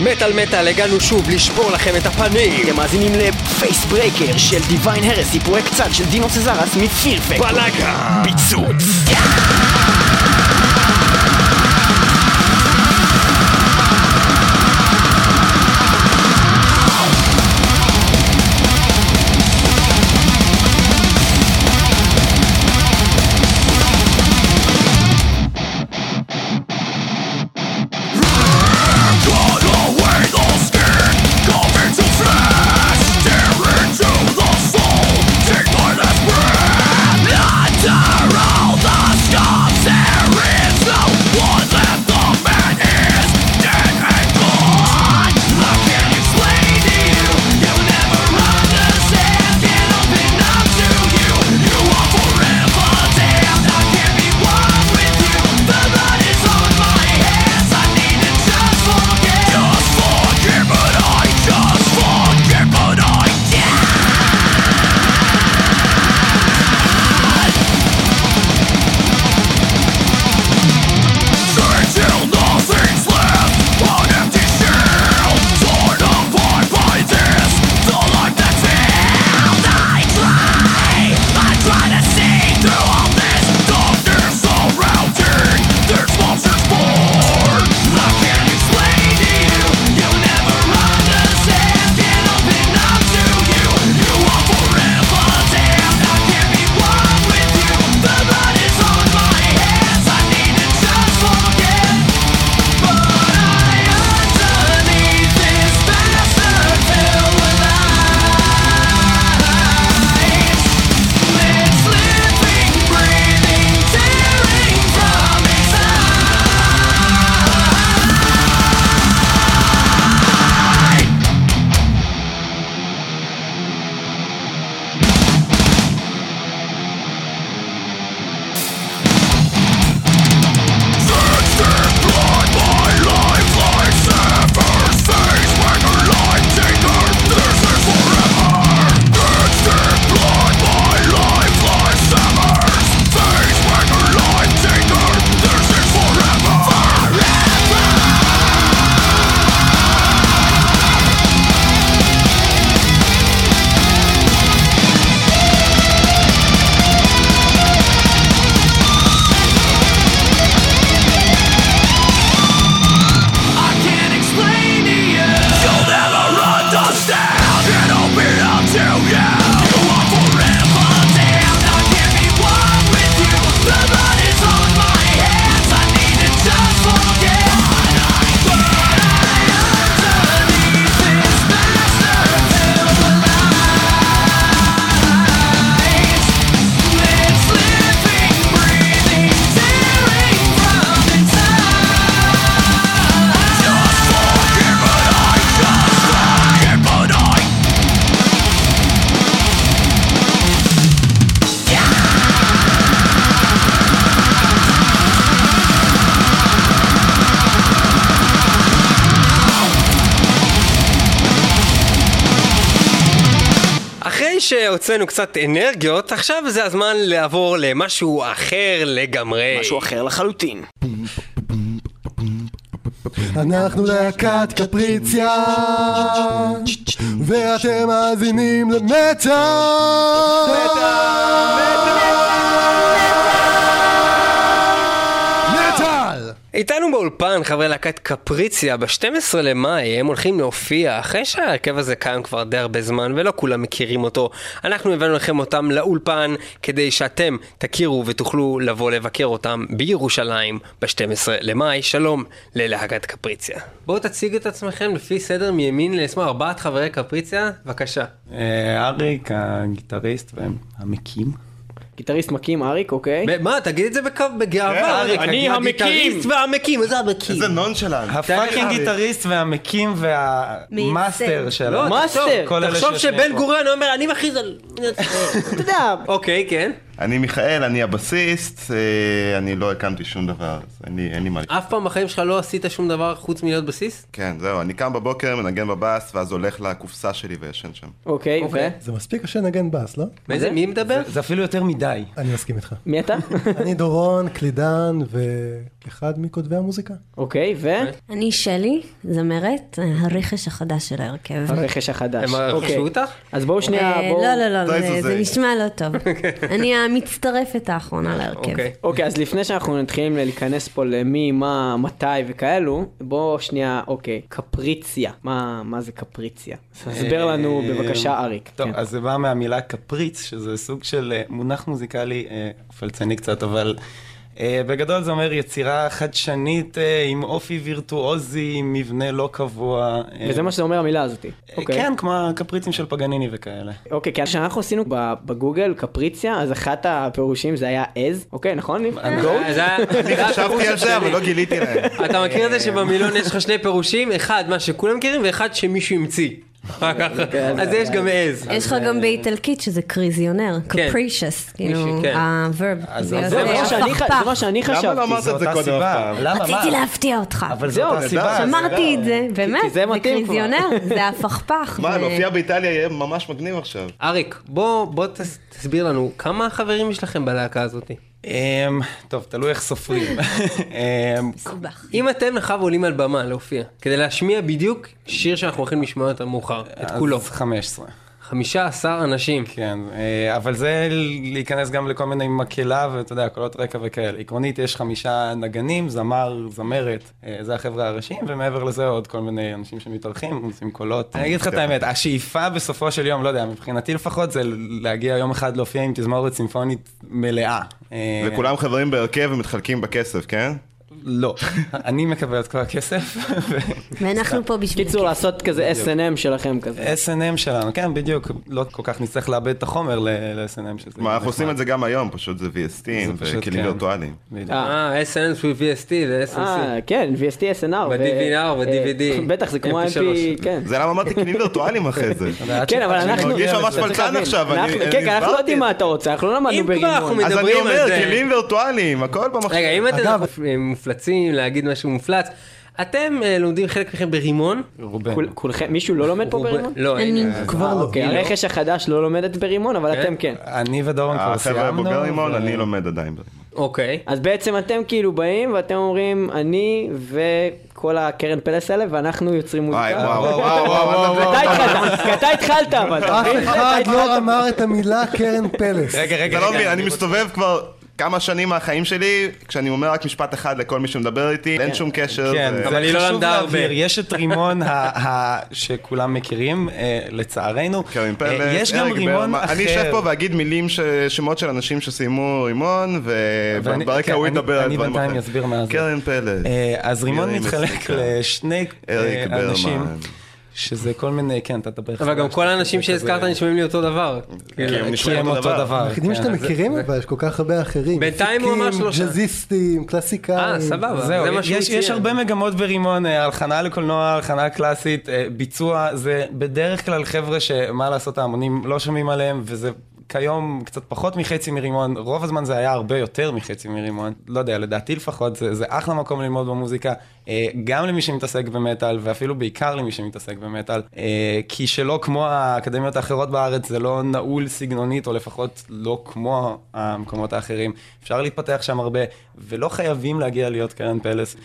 מטאל מטאל, הגענו שוב לשבור לכם את הפנים! אתם מאזינים לפייס ברייקר של דיוויין הרסי, פרויקט צד של דינו צזרס מפירפקט. בלאגה! פיצוץ! שהוצאנו קצת אנרגיות, עכשיו זה הזמן לעבור למשהו אחר לגמרי. משהו אחר לחלוטין. אנחנו להקת קפריציה ואתם מאזינים למטאל מטאל איתנו באולפן חברי להקת קפריציה, ב-12 למאי הם הולכים להופיע, אחרי שההרכב הזה קיים כבר די הרבה זמן ולא כולם מכירים אותו. אנחנו הבאנו לכם אותם לאולפן כדי שאתם תכירו ותוכלו לבוא לבקר אותם בירושלים ב-12 למאי. שלום ללהקת קפריציה. בואו תציג את עצמכם לפי סדר מימין לשמאל, ארבעת חברי קפריציה, בבקשה. אה, אריק הגיטריסט והמקים. גיטריסט מקים אריק, אוקיי? מה, תגיד את זה בקו- בגאווה. אריק, אני הגיטריסט והמקים, מה זה המקים? איזה נונשלנט. ה fucking גיטריסט והמקים וה master של לא, ה- master. תחשוב- שבן גוריון אומר, אני מכריז על... אתה יודע, אוקיי, כן. אני מיכאל, אני הבסיסט, אה, אני לא הקמתי שום דבר, אז אין לי, אין לי מה... לקרוא. אף פעם בחיים שלך לא עשית שום דבר חוץ מלהיות בסיסט? כן, זהו, אני קם בבוקר, מנגן בבאס, ואז הולך לקופסה שלי וישן שם. אוקיי, ו? אוקיי. זה מספיק קשה לנגן בס, לא? מאיזה, מי מדבר? זה אפילו יותר מדי. אני מסכים איתך. מי אתה? אני דורון, קלידן, ואחד מכותבי המוזיקה. אוקיי, ו? אני שלי, זמרת, הרכש החדש של ההרכב. הרכש החדש. הם אוקיי. רכשו אותך? אז בואו שנייה, אה, בואו... לא, לא, לא, די זה-. נשמע לא טוב. אני המצטרפת האחרונה להרכב. אוקיי. אוקיי, אז לפני שאנחנו מתחילים להיכנס פה למי, מה, מתי וכאלו, בוא שנייה, אוקיי, קפריציה. מה, מה זה קפריציה? הסבר לנו בבקשה, אריק. טוב, כן. אז זה בא מהמילה קפריץ, שזה סוג של אה, מונח מוזיקלי אה, פלצני קצת, אבל אה, בגדול זה אומר יצירה חדשנית אה, עם אופי וירטואוזי, עם מבנה לא קבוע. אה, וזה מה שזה אומר המילה הזאתי. אה, אוקיי. כן, כמו הקפריצים של פגניני וכאלה. אוקיי, כי כשאנחנו עשינו ב- בגוגל קפריציה, אז אחת הפירושים זה היה עז, אוקיי, נכון? ניב? זה היה- אני חשבתי על זה, אבל לא גיליתי להם. אתה מכיר את זה שבמילון יש לך שני פירושים, אחד מה שכולם מכירים ואחד שמישהו המציא. אז יש גם עז. יש לך גם באיטלקית שזה קריזיונר, כן. קפרישס, כאילו. הוורב. אז זה מה שאני ח- זה מה שאני למה לא חשבתי. אמרת את זה קודם? רציתי להפתיע אותך. זהו, אבל זאת הסיבה. שמרתי את זה, באמת, זה. קריזיונר, זה הפכפך. מה, להופיע באיטליה יהיה ממש מגניב עכשיו. אריק, בוא בוא תס- תסביר לנו, כמה חברים יש לכם בלהקה הזאת? אמ, טוב, תלוי איך סופרים. אמ, מסובך. אם אתם נחב עולים על במה להופיע, כדי להשמיע בדיוק שיר שאנחנו הולכים לשמוע יותר מאוחר, את כולו. אז 15. 15 אנשים. כן, אה, אבל זה להיכנס גם לכל מיני מקהלה ואתה יודע, קולות רקע וכאלה. עקרונית יש חמישה נגנים, זמר, זמרת, אה, זה החבר'ה הראשיים, ומעבר לזה עוד כל מיני אנשים שמתארחים, עושים קולות. אני אגיד לך את האמת, השאיפה בסופו של יום, לא יודע, מבחינתי לפחות, זה להגיע יום אחד להופיע עם תזמורת סימפונית מלאה. אה, וכולם חברים בהרכב ומתחלקים בכסף, כן? לא, אני מקבל את כל הכסף. ואנחנו פה בשביל... קיצור, לעשות כזה S&M שלכם כזה. S&M שלנו, כן, בדיוק, לא כל כך נצטרך לאבד את החומר ל-S&M שזה... מה, אנחנו עושים את זה גם היום, פשוט זה VST זה וכלים כן. וירטואליים. אה, SNN סביב VST ו-SNC. אה, כן, VST SNR. ו- ב-DVR ו-DVD. אה, בטח, זה כמו MP3. ה-MP, כן. זה למה אמרתי כלים וירטואליים אחרי זה. כן, אבל אני אנחנו... מרגיש ממש פלצן להבין, עכשיו, אני- אנחנו- אני כן, כן, אנחנו לא הסברתי יודעים מה זה. אתה רוצה, אנחנו לא למדנו אם כבר אנחנו ברימון. אז אני אומר, זה. כלים וירטואליים, הכל במחשב. רגע, אם אתם מופלצים להגיד משהו מופלץ, אתם אה, לומדים חלק מכם ברימון? רובנו. כול- כולכם, מישהו לא לומד פה רוב- ברימון? לא, אין. אני- כבר לא. אוקיי, הרכש החדש לא לומדת ברימון, אבל כן? אתם כן. אני ודורון כבר סיימנו. החבר'ה בוגר רימון, ו- אני לומד עדיין ברימון. אוקיי. אז בעצם אתם כאילו באים ואתם אומרים, אני וכל הקרן פלס האלה, ואנחנו יוצרים וואי, מוזיקה. וואו, וואו, וואו, וואו, אתה התחלת, כי אתה התחלת, אבל אף? אחד לא אמר את המילה קרן פלס. רגע, רגע, אתה לא מבין, אני מסתובב כבר כמה שנים מהחיים שלי, כשאני אומר רק משפט אחד לכל מי שמדבר איתי, אין שום קשר. כן, אבל היא לא למדה הרבה. יש את רימון ה- ה- שכולם מכירים, אה, לצערנו. פלס, אה, יש גם רימון. אחר. אני אשב פה ואגיד מילים, ש- שמות של אנשים שסיימו רימון, ואני- וברקע כן, הוא אני- ידבר על אני דברים בינתיים אחרים. אסביר מה זה. קרן פלס, אה, אז רימון מתחלק. לשני אריק אנשים, ברמן. שזה כל מיני, כן, אתה תדבר. אבל גם כל האנשים שהזכרת נשמעים לי אותו דבר. כי הם כי נשמעים הם אותו דבר. היחידים כן, שאתם מכירים, אבל יש כל כך הרבה אחרים. בינתיים הוא אמר מפיקים, שלושה. ג'אזיסטים, קלאסיקאים. אה, סבבה. זהו, זה מה שהוא יש, יש ציין. הרבה מגמות ברימון, אה, הלחנה לקולנוע, הלחנה קלאסית, אה, ביצוע, זה בדרך כלל חבר'ה שמה לעשות ההמונים לא שומעים עליהם, וזה כיום קצת פחות מחצי מרימון, רוב הזמן זה היה הרבה יותר מחצי מרימון, לא יודע, לדעתי לפחות, זה, זה אחלה מקום ללמוד במוזיקה, אה, גם למי שמתעסק במטאל, ואפילו בעיקר למי שמתעסק במטאל, אה, כי שלא כמו האקדמיות האחרות בארץ, זה לא נעול סגנונית, או לפחות לא כמו המקומות האחרים, אפשר להתפתח שם הרבה, ולא חייבים להגיע להיות קרן פלס.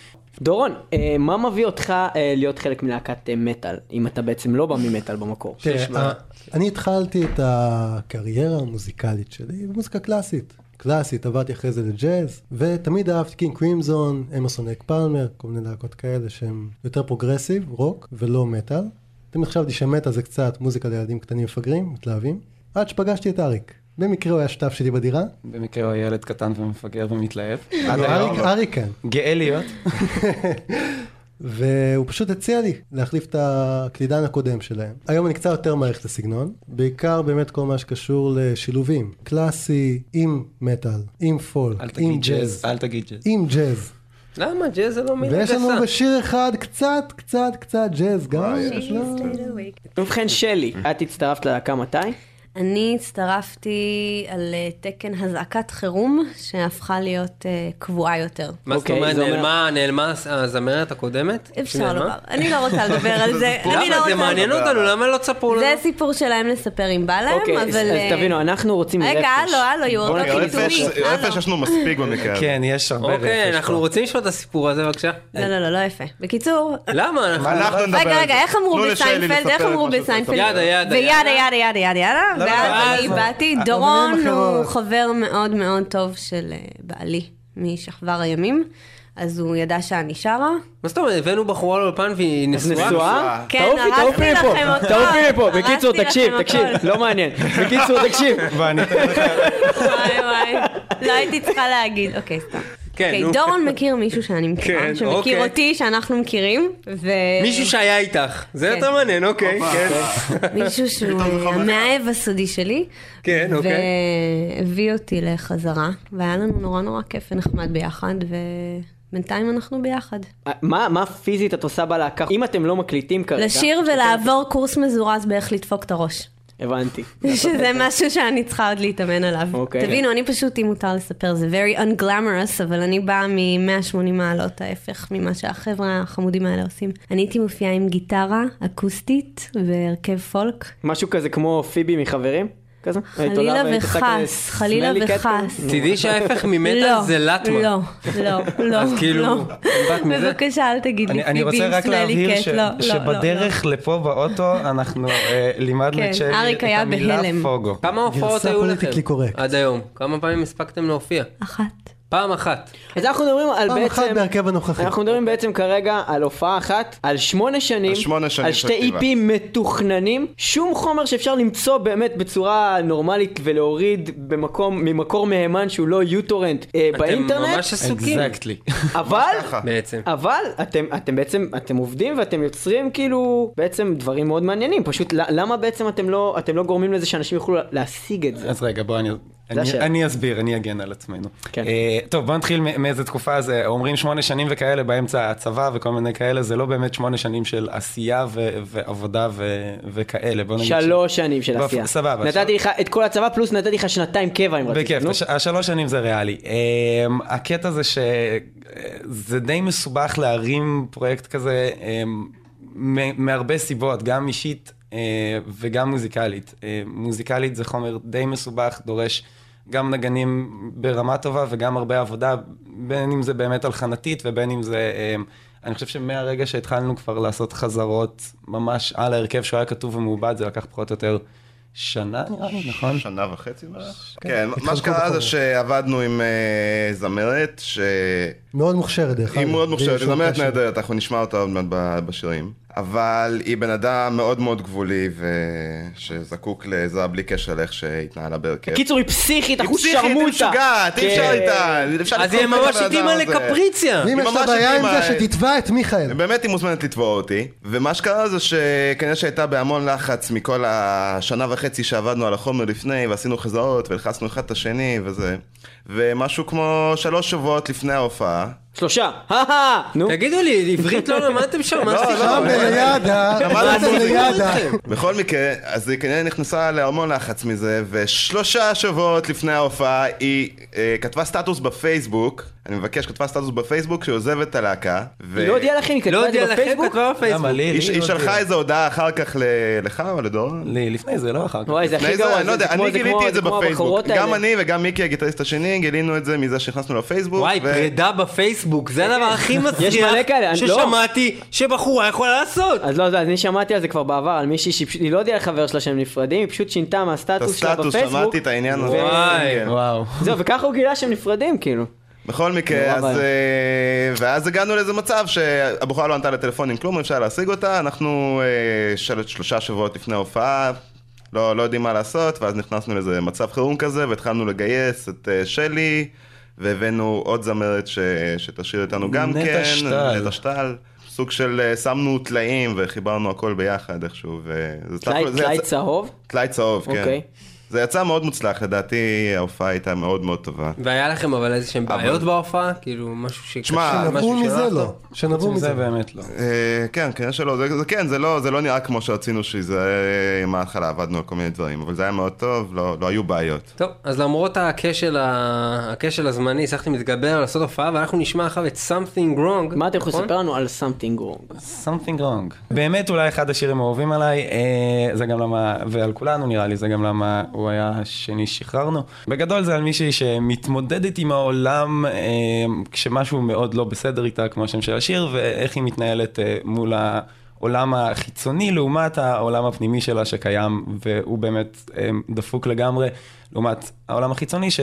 דורון, אה, מה מביא אותך להיות חלק מלהקת מטאל, אם אתה בעצם לא בא ממטאל במקור? תראה, אני התחלתי את הקריירה המוזיקלית שלי במוזיקה קלאסית. קלאסית, עברתי אחרי זה לג'אז, ותמיד אהבתי קינג קרימזון, אמרסון לייק פלמר, כל מיני להקות כאלה שהם יותר progressive, rock, ולא מטאל. תמיד חשבתי שמטאל זה קצת מוזיקה לילדים קטנים מפגרים, מתלהבים, עד שפגשתי את אריק. במקרה הוא היה שותף שלי בדירה. במקרה הוא ילד קטן ומפגר ומתלהב. עד היום. אריק, אריק כן. גאה להיות. והוא פשוט הציע לי להחליף את הקלידן הקודם שלהם. היום אני קצת יותר מעריך את הסגנון, בעיקר באמת כל מה שקשור לשילובים. קלאסי עם מטאל, עם פולק, עם ג'אז, אל תגיד ג'אז. עם ג'אז. למה? ג'אז זה לא מילה ויש לנו גסה. בשיר אחד קצת, קצת, קצת ג'אז גם. ובכן, שלי, את הצטרפת ללהקה מתי? אני הצטרפתי על אה, תקן הזעקת חירום, שהפכה להיות אה, קבועה יותר. מה זאת אוקיי, אומרת, זה אומר- נעלמה, נעלמה הזמרת הקודמת? אפשר? לומר. אני לא רוצה לדבר על זה. לא למה? זה מעניין אותנו, למה לא תספרו לנו? זה סיפור שלהם לספר אם בא להם, אוקיי, אבל... אז אז אה, תבינו, אנחנו רוצים רפש. רגע, הלו, הלו, יו- בוא לא נקריא קידומי. רפש יש לנו מספיק במקרה הזה. כן, יש הרבה רפש. אוקיי, אנחנו. רוצים לשמוע את הסיפור הזה, בבקשה. לא, לא, לא, לא יפה. בקיצור, למה? אנחנו- נדבר רגע, על רגע, זה. איך אמרו בסיינפלד? איך אמרו בסיינפלד? yada, yada, ו yada, yada. yada, yada, yada, yada, לא, ואז אני. באתי, דורון הוא. חבר מאוד מאוד טוב של אה, בעלי משכבר הימים, אז הוא ידע שאני שרה. מה זאת אומרת, הבאנו בחורה לאולפן והיא נשואה? כן, הרסתי לכם אותו. תעופי מפה. בקיצור, הרסתי תקשיב, תקשיב. לא מעניין. בקיצור, תקשיב. וואי וואי, לא הייתי צריכה להגיד, אוקיי, סתם. כן, אוקיי, נו. דורון מכיר מישהו שאני מכירה, כן, שמכיר אוקיי. אותי, שאנחנו מכירים, ו... מישהו שהיה איתך, זה כן. יותר מעניין, אוקיי. כן. מישהו שהוא אה. המאהב הסודי שלי. כן, אוקיי. והביא אותי לחזרה, והיה לנו נורא נורא כיף ונחמד ביחד, ובינתיים אנחנו ביחד. מה מה פיזית את עושה בלהקה? אם אתם לא מקליטים כרגע... לשיר ולעבור קורס מזורז באיך לדפוק את הראש. הבנתי. שזה משהו שאני צריכה עוד להתאמן עליו. אוקיי. תבינו, אני פשוט, אם מותר לספר, זה very unglamorous, אבל אני באה מ-180 מעלות ההפך ממה שהחבר'ה החמודים האלה עושים. אני הייתי מופיעה עם גיטרה אקוסטית והרכב פולק. משהו כזה כמו פיבי מחברים? כזה? חלילה וחס, חלילה וחס. תדעי שההפך ממטאל לא, זה לטמה. לא, לא, לא. אז כאילו, לא. באת מזה? בבקשה, אל תגיד לי אני, רוצה רק להבהיר לא, שבדרך לפה באוטו אנחנו אה, לימדנו כן, את שלי אריק את היה המילה בהלם. פוגו. כמה הופעות היו לכם. עד היום? כמה פעמים הספקתם להופיע? אחת. פעם אחת. אז אנחנו מדברים על פעם אחת בעצם... בהרכב הנוכחי. אנחנו מדברים בעצם כרגע על הופעה אחת, על שמונה שנים, על שמונה שנים על שתי. איפים מתוכננים, שום חומר שאפשר למצוא באמת בצורה נורמלית ולהוריד במקום, ממקור מהימן שהוא לא יוטורנט אה, אתם באינטרנט, ממש עסוקים. אקזקטלי. אבל. בעצם. אבל אתם, אתם בעצם, אתם עובדים ואתם יוצרים כאילו בעצם דברים מאוד מעניינים, פשוט למה בעצם אתם לא, אתם לא גורמים לזה שאנשים יוכלו להשיג את זה? אז רגע, בוא אני, אני, אסביר, אני אגן על עצמנו. כן. אה, טוב, בוא נתחיל מאיזה תקופה זה, אומרים שמונה שנים וכאלה באמצע הצבא וכל מיני כאלה, זה לא באמת שמונה שנים של עשייה ו- ועבודה ו- וכאלה. בוא נגיד ש- שלוש שנים של עשייה. סבבה. נתתי לך את כל הצבא פלוס נתתי לך שנתיים קבע אם רצית. בכיף. הש- השלוש שנים זה ריאלי. אמ, הקטע זה שזה די מסובך להרים פרויקט כזה אמ, מ- מהרבה סיבות, גם אישית אה, וגם מוזיקלית. אה, מוזיקלית זה חומר די מסובך, דורש גם נגנים ברמה טובה וגם הרבה עבודה, בין אם זה באמת הלחנתית ובין אם זה... אמ, אני חושב שמהרגע שהתחלנו כבר לעשות חזרות ממש על ההרכב שהוא היה כתוב ומעובד, זה לקח פחות או יותר שנה נראה לי, נכון? שנה וחצי בערך? כן, מה התחלקו שקרה זה. שעבדנו עם אה, זמרת, שהיא מאוד מוכשרת דרך אגב. מאוד מוכשרת, היא זמרת. נהדרת, אנחנו נשמע אותה עוד מעט בשירים. אבל היא בן אדם מאוד מאוד גבולי, ושזקוק לעזרה בלי קשר לאיך שהתנהלה בהרכב. בקיצור היא פסיכית, היא אחוז פסיכית, היא שרמוטה. משוגעת, אי אפשר כן. איתה. אז היא ממש התאימה. לקפריציה. ואם יש לה ממש בעיה עם התאימה. זה, שתתבע את מיכאל. באמת היא מוזמנת לתבוע אותי, ומה שקרה זה שכנראה שהייתה בהמון לחץ מכל השנה וחצי שעבדנו על החומר לפני, ועשינו חזרות, ולחצנו אחד את השני וזה, ומשהו כמו שלוש שבועות לפני ההופעה, שלושה. הא נו. תגידו לי, עברית לא למדתם שם? מה עשיתם? שם לידה, למדנו לידה. בכל מקרה, אז היא כנראה נכנסה להמון לחץ מזה, ושלושה שבועות לפני ההופעה היא אה, כתבה סטטוס בפייסבוק, אני מבקש, כתבה סטטוס בפייסבוק שהיא עוזבת את הלהקה, ו- היא לא הודיעה לכם, היא לא כתבה את הודיע זה לכם, בפייסבוק? כתבה בפייסבוק. למה? לי? היא, לי היא לא שלחה הודיעה. איזה הודעה אחר כך ל- לך או לדורון? לי, לפני זה, לא אחר כך. וואי, זה הכי זה, גרוע, אני לא יודע, אני כמו- גיליתי את זה בפייסבוק. גם. אני וגם מיקי הגיטריסט השני גילינו את זה מזה שנכנסנו לפייסבוק. וואי, פרידה בפייסבוק, זה הדבר הכי מצליח לא. ששמעתי שבחורה יכולה לעשות. אז לא, לא, אני שמעתי על זה כבר בעבר, על מישהי שפשוט, היא לא הודיעה לחבר שלה שהם נפרדים, היא פשוט שינתה את מהסטטוס שלה הסטטוס, בפייסבוק. שמעתי את העניין הזה. וואי. כן. וואו. זהו, וככה הוא גילה שהם נפרדים, כאילו. בכל מקרה, אז. אה, ואז הגענו לאיזה מצב שהבחורה לא ענתה לטלפונים כלום, אפשר להשיג אותה, אנחנו אה, של, שלושה שבועות לפני ההופעה, לא, לא יודעים מה לעשות, ואז נכנסנו לאיזה מצב חירום כזה, והתחלנו לגייס את אה, שלי, והבאנו עוד זמרת ש, שתשאיר איתנו גם נטע כן, שטל. נטע שטל. סוג של שמנו טלאים וחיברנו הכל ביחד איכשהו, טלאי צהוב? טלאי צהוב, כן. זה יצא מאוד מוצלח, לדעתי ההופעה הייתה מאוד מאוד טובה. והיה לכם אבל איזה שהם אבל- בעיות בהופעה? כאילו משהו שקשה? תשמע, משהו שנבעו שלא מזה לא. שנבעו מזה. זה באמת לא. אה, כן, כנראה שלא, זה, כן, זה לא, זה לא נראה כמו שרצינו שזה, מההתחלה עבדנו על כל מיני דברים, אבל זה היה מאוד טוב, לא, לא היו בעיות. טוב, אז למרות הכשל, הזמני, הצלחתי להתגבר, לעשות הופעה, ואנחנו נשמע אחריו את Something Wrong. מה אתם יכולים נכון? לספר לנו על something wrong? Something wrong. באמת אולי אחד השירים האהובים עליי, אה, זה גם למה, ועל כולנו נראה לי, זה גם למה הוא היה השני שחררנו. בגדול זה על מישהי שמתמודדת עם העולם אה, כשמשהו מאוד לא בסדר איתה, כמו השם של השיר, ואיך היא מתנהלת אה, מול העולם החיצוני לעומת העולם הפנימי שלה שקיים, והוא באמת אה, דפוק לגמרי, לעומת העולם החיצוני ש...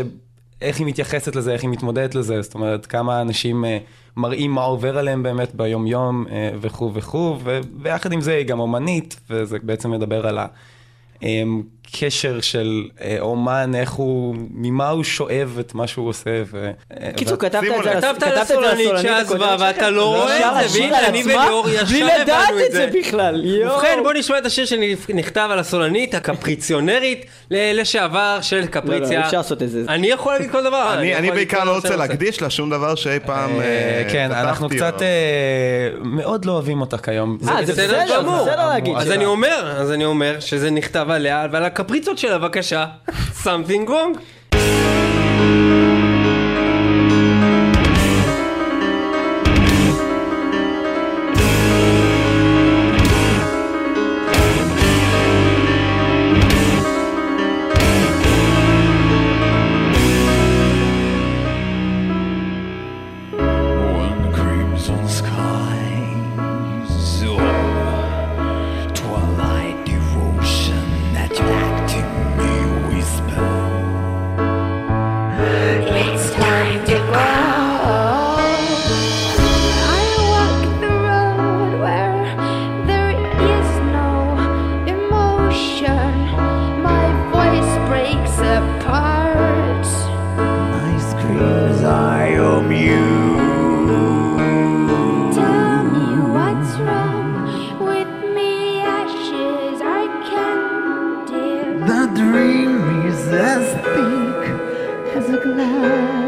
איך היא מתייחסת לזה, איך היא מתמודדת לזה, זאת אומרת, כמה אנשים אה, מראים מה עובר עליהם באמת ביום-יום אה, וכו' וכו', וביחד עם זה היא גם אומנית, וזה בעצם מדבר על הקשר של אה, אומן, איך הוא, ממה הוא שואב את מה שהוא עושה. ו, אה, קיצור, כתבת את זה כתבת את זה שעזבה, ואתה שלכם? לא רואה את זה, והנה, אני וליאור ישר בלי לדעת הבנו את את זה זה. בכלל, יואו. ובכן, בוא נשמע את השיר שנכתב על הסולנית הקפריציונרית לשעבר של לא, לא, קפריציה. אפשר לעשות את זה. אני יכול להגיד כל דבר. אני, בעיקר לא רוצה להקדיש לה שום דבר שאי פעם אה, כן, אנחנו קצת מאוד לא אוהבים אותה כיום. אה, זה בסדר גמור. זה. אז אני אומר, אז אני אומר שזה נכתב עליה ועל הקפריצות שלה, בבקשה. something wrong. As thick as a glass,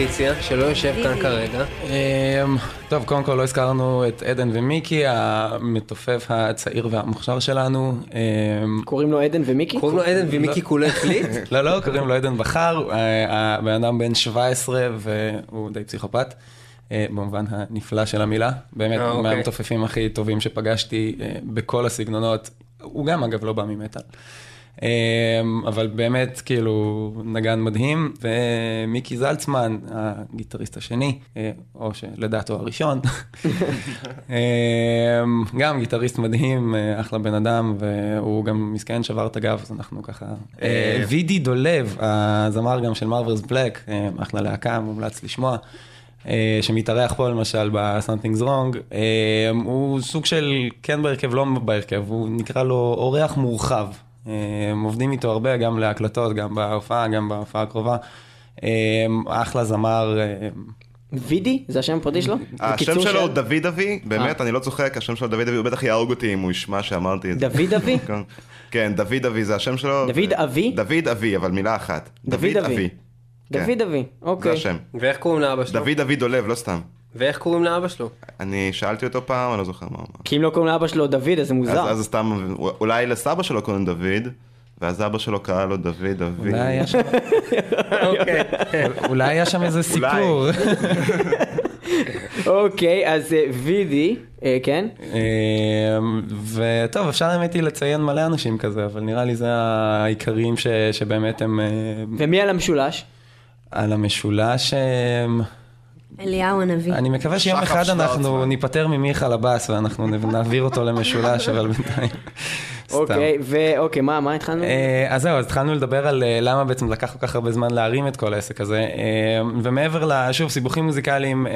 מקפריציה, שלא יושב כאן כרגע? אמ, טוב, קודם כל לא הזכרנו את עדן ומיקי, המתופף הצעיר והמוכשר שלנו. אמ, קוראים לו עדן ומיקי? קוראים לו עדן ומיקי כולה החליט? לא, לא, קוראים לו עדן בכר, אה, הבן אדם בן 17 והוא די פסיכופת. אה, במובן הנפלא של המילה, באמת, אה, אוקיי. מהמתופפים הכי טובים שפגשתי בכל הסגנונות, הוא גם אגב לא בא ממטאל. אה, אבל באמת, כאילו, נגן מדהים, ומיקי זלצמן, הגיטריסט השני, אה, או שלדעתו הראשון, אה, גם גיטריסט מדהים, אה, אחלה בן אדם, והוא גם מסכן שבר את הגב, אז אנחנו ככה... אה, וידי דולב, הזמר גם של מרברס בלק, אחלה להקה, מומלץ לשמוע. אה, שמתארח פה למשל ב-Something's Wrong, אה, הוא סוג של כן בהרכב, לא בהרכב, הוא נקרא לו אורח מורחב. אה, עובדים איתו הרבה, גם להקלטות, גם בהופעה, גם בהופעה הקרובה. אה, אחלה זמר, אה, וידי? זה השם הפרטי שלו? השם שלו של- הוא דוד אבי, באמת, אני לא צוחק, השם שלו דוד אבי, הוא בטח יהרוג אותי אם הוא ישמע שאמרתי את זה. דוד אבי? כן. כן, דוד אבי זה השם שלו. דוד אבי? דוד אבי, אבל מילה אחת. דוד אבי. כן. דוד אבי, זה אוקיי. השם. ואיך קוראים לאבא שלו? דוד אבי דולב, לא סתם. ואיך קוראים לאבא שלו? אני שאלתי אותו פעם, אני לא זוכר מה הוא אמר. כי אם לא קוראים לאבא שלו דוד, אז זה מוזר. אז אז סתם, אולי לסבא שלו קוראים דוד, ואז אבא שלו קרא לו דוד אבי. אולי היה שם- אוקיי. אולי היה שם איזה סיפור. אוקיי, אז אה, וידי, אה, כן? אמ, וטוב, אפשר האמת היא לציין מלא אנשים כזה, אבל נראה לי זה העיקריים שבאמת הם אה, ומי על המשולש? על המשולש. אמ, אליהו הנביא. אני מקווה שיום אחד. אנחנו ניפטר ממיכה לבאס ואנחנו נעביר אותו למשולש, אבל בינתיים. אוקיי, ואוקיי, מה מה התחלנו? אה, אז זהו, אז התחלנו לדבר על אה, למה בעצם לקח כל כך הרבה זמן להרים את כל העסק הזה, אה, ומעבר לשוב, סיבוכים מוזיקליים,